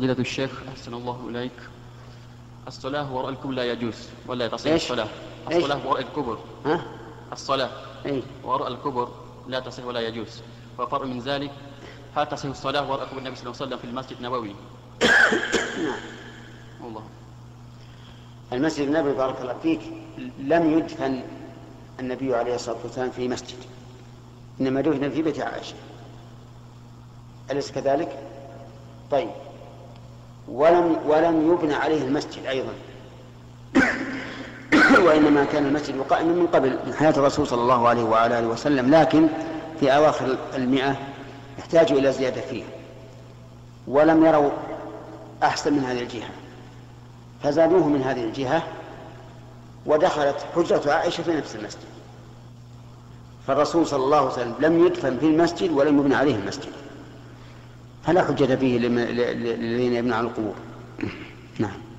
فضيلة الشيخ أحسن الله إليك. الصلاة وراء الكبر لا يجوز ولا تصح؟ الصلاة؟ الصلاة وراء الكبر. ها؟ الصلاة اي وراء الكبر لا تصح ولا يجوز. وفرع من ذلك هل تصح الصلاة وراء كبر النبي صلى الله عليه وسلم في المسجد النبوي؟ نعم والله. المسجد النبوي بارك الله فيك لم يدفن النبي عليه الصلاة والسلام في مسجد. إنما دفن في بيت عائشة. أليس كذلك؟ طيب. ولم ولم يبنى عليه المسجد أيضا. وإنما كان المسجد قائما من قبل من حياة الرسول صلى الله عليه وعلى آله وسلم لكن في أواخر المئة احتاجوا إلى زيادة فيه. ولم يروا أحسن من هذه الجهة. فزادوه من هذه الجهة ودخلت حجرة عائشة في نفس المسجد. فالرسول صلى الله عليه وسلم لم يدفن في المسجد ولم يبنى عليه المسجد. فلا حجة فيه للذين يبنى على القبور؟ نعم.